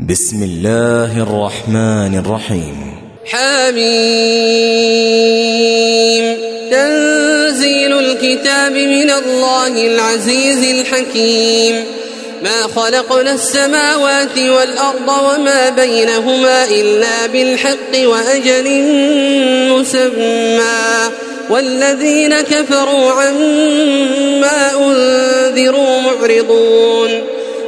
بسم الله الرحمن الرحيم. حميم. تنزيل الكتاب من الله العزيز الحكيم. ما خلقنا السماوات والأرض وما بينهما إلا بالحق وأجل مسمى. والذين كفروا عما أنذروا معرضون.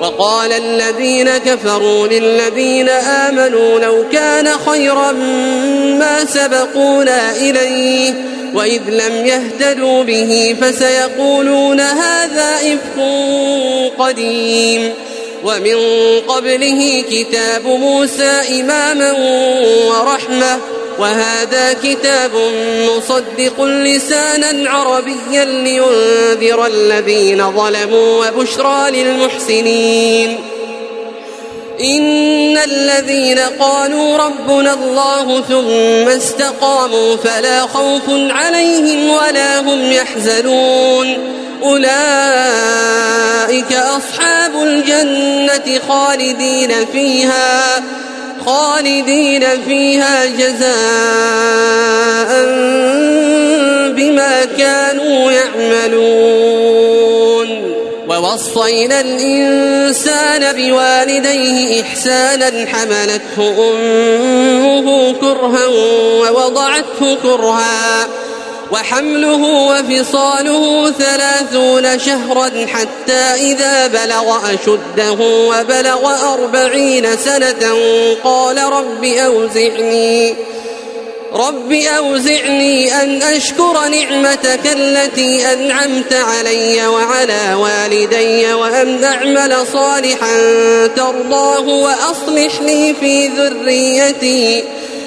وقال الذين كفروا للذين آمنوا لو كان خيرا ما سبقونا إليه وإذ لم يهتدوا به فسيقولون هذا إفك قديم ومن قبله كتاب موسى إماما ورحمة وهذا كتاب مصدق لسانا عربيا لينذر الذين ظلموا وبشرى للمحسنين. إن الذين قالوا ربنا الله ثم استقاموا فلا خوف عليهم ولا هم يحزنون. أولئك أصحاب الجنة خالدين فيها. خالدين فيها جزاء بما كانوا يعملون. ووصينا الإنسان بوالديه إحسانا حملته أمه كرها ووضعته كرها. وحمله وفصاله ثلاثون شهرا حتى إذا بلغ أشده وبلغ أربعين سنة قال رب أوزعني رب أوزعني أن أشكر نعمتك التي أنعمت علي وعلى والدي وأن أعمل صالحا ترضاه وأصلح لي في ذريتي.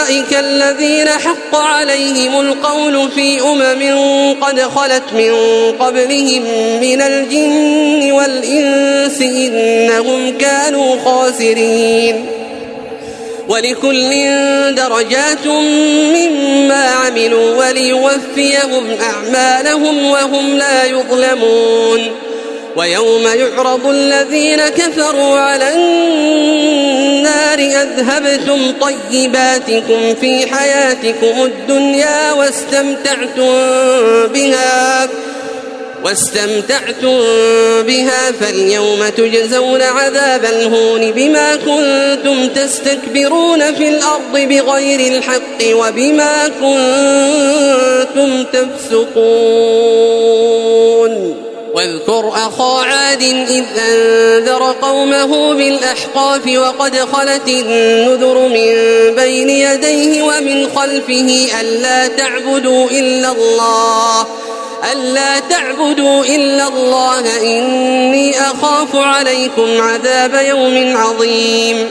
أولئك الذين حق عليهم القول في أمم قد خلت من قبلهم من الجن والإنس إنهم كانوا خاسرين ولكل درجات مما عملوا وليوفيهم أعمالهم وهم لا يظلمون ويوم يعرض الذين كفروا على النار أذهبتم طيباتكم في حياتكم الدنيا واستمتعتم بها واستمتعتم بها فاليوم تجزون عذاب الهون بما كنتم تستكبرون في الأرض بغير الحق وبما كنتم تفسقون. واذكر أخا عاد إذ أنذر قومه بالأحقاف وقد خلت النذر من بين يديه ومن خلفه ألا تعبدوا إلا الله ألا تعبدوا إلا الله إني أخاف عليكم عذاب يوم عظيم.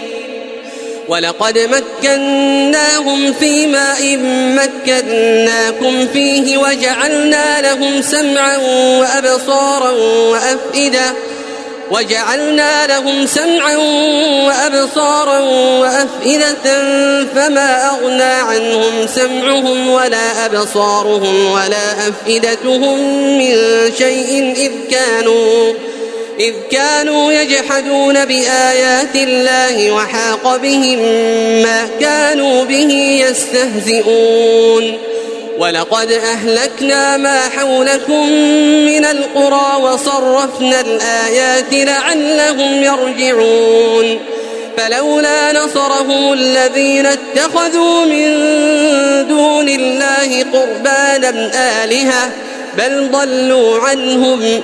ولقد مكناهم في ماء مكناكم فيه وجعلنا لهم سمعا وأبصارا وأفئدة وجعلنا لهم سمعا وأبصارا وأفئدة فما أغنى عنهم سمعهم ولا أبصارهم ولا أفئدتهم من شيء إذ كانوا إذ كانوا يجحدون بآيات الله وحاق بهم ما كانوا به يستهزئون. ولقد أهلكنا ما حولكم من القرى وصرفنا الآيات لعلهم يرجعون. فلولا نصرهم الذين اتخذوا من دون الله قربانا آلهة بل ضلوا عنهم.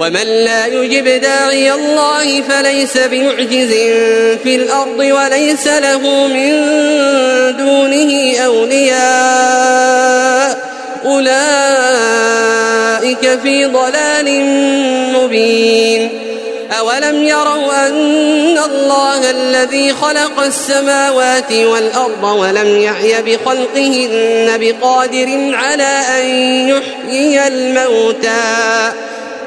ومن لا يجب داعي الله فليس بمعجز في الأرض وليس له من دونه أولياء. أولئك في ضلال مبين. أولم يروا أن الله الذي خلق السماوات والأرض ولم يعي بخلقهن بقادر على أن يحيي الموتى.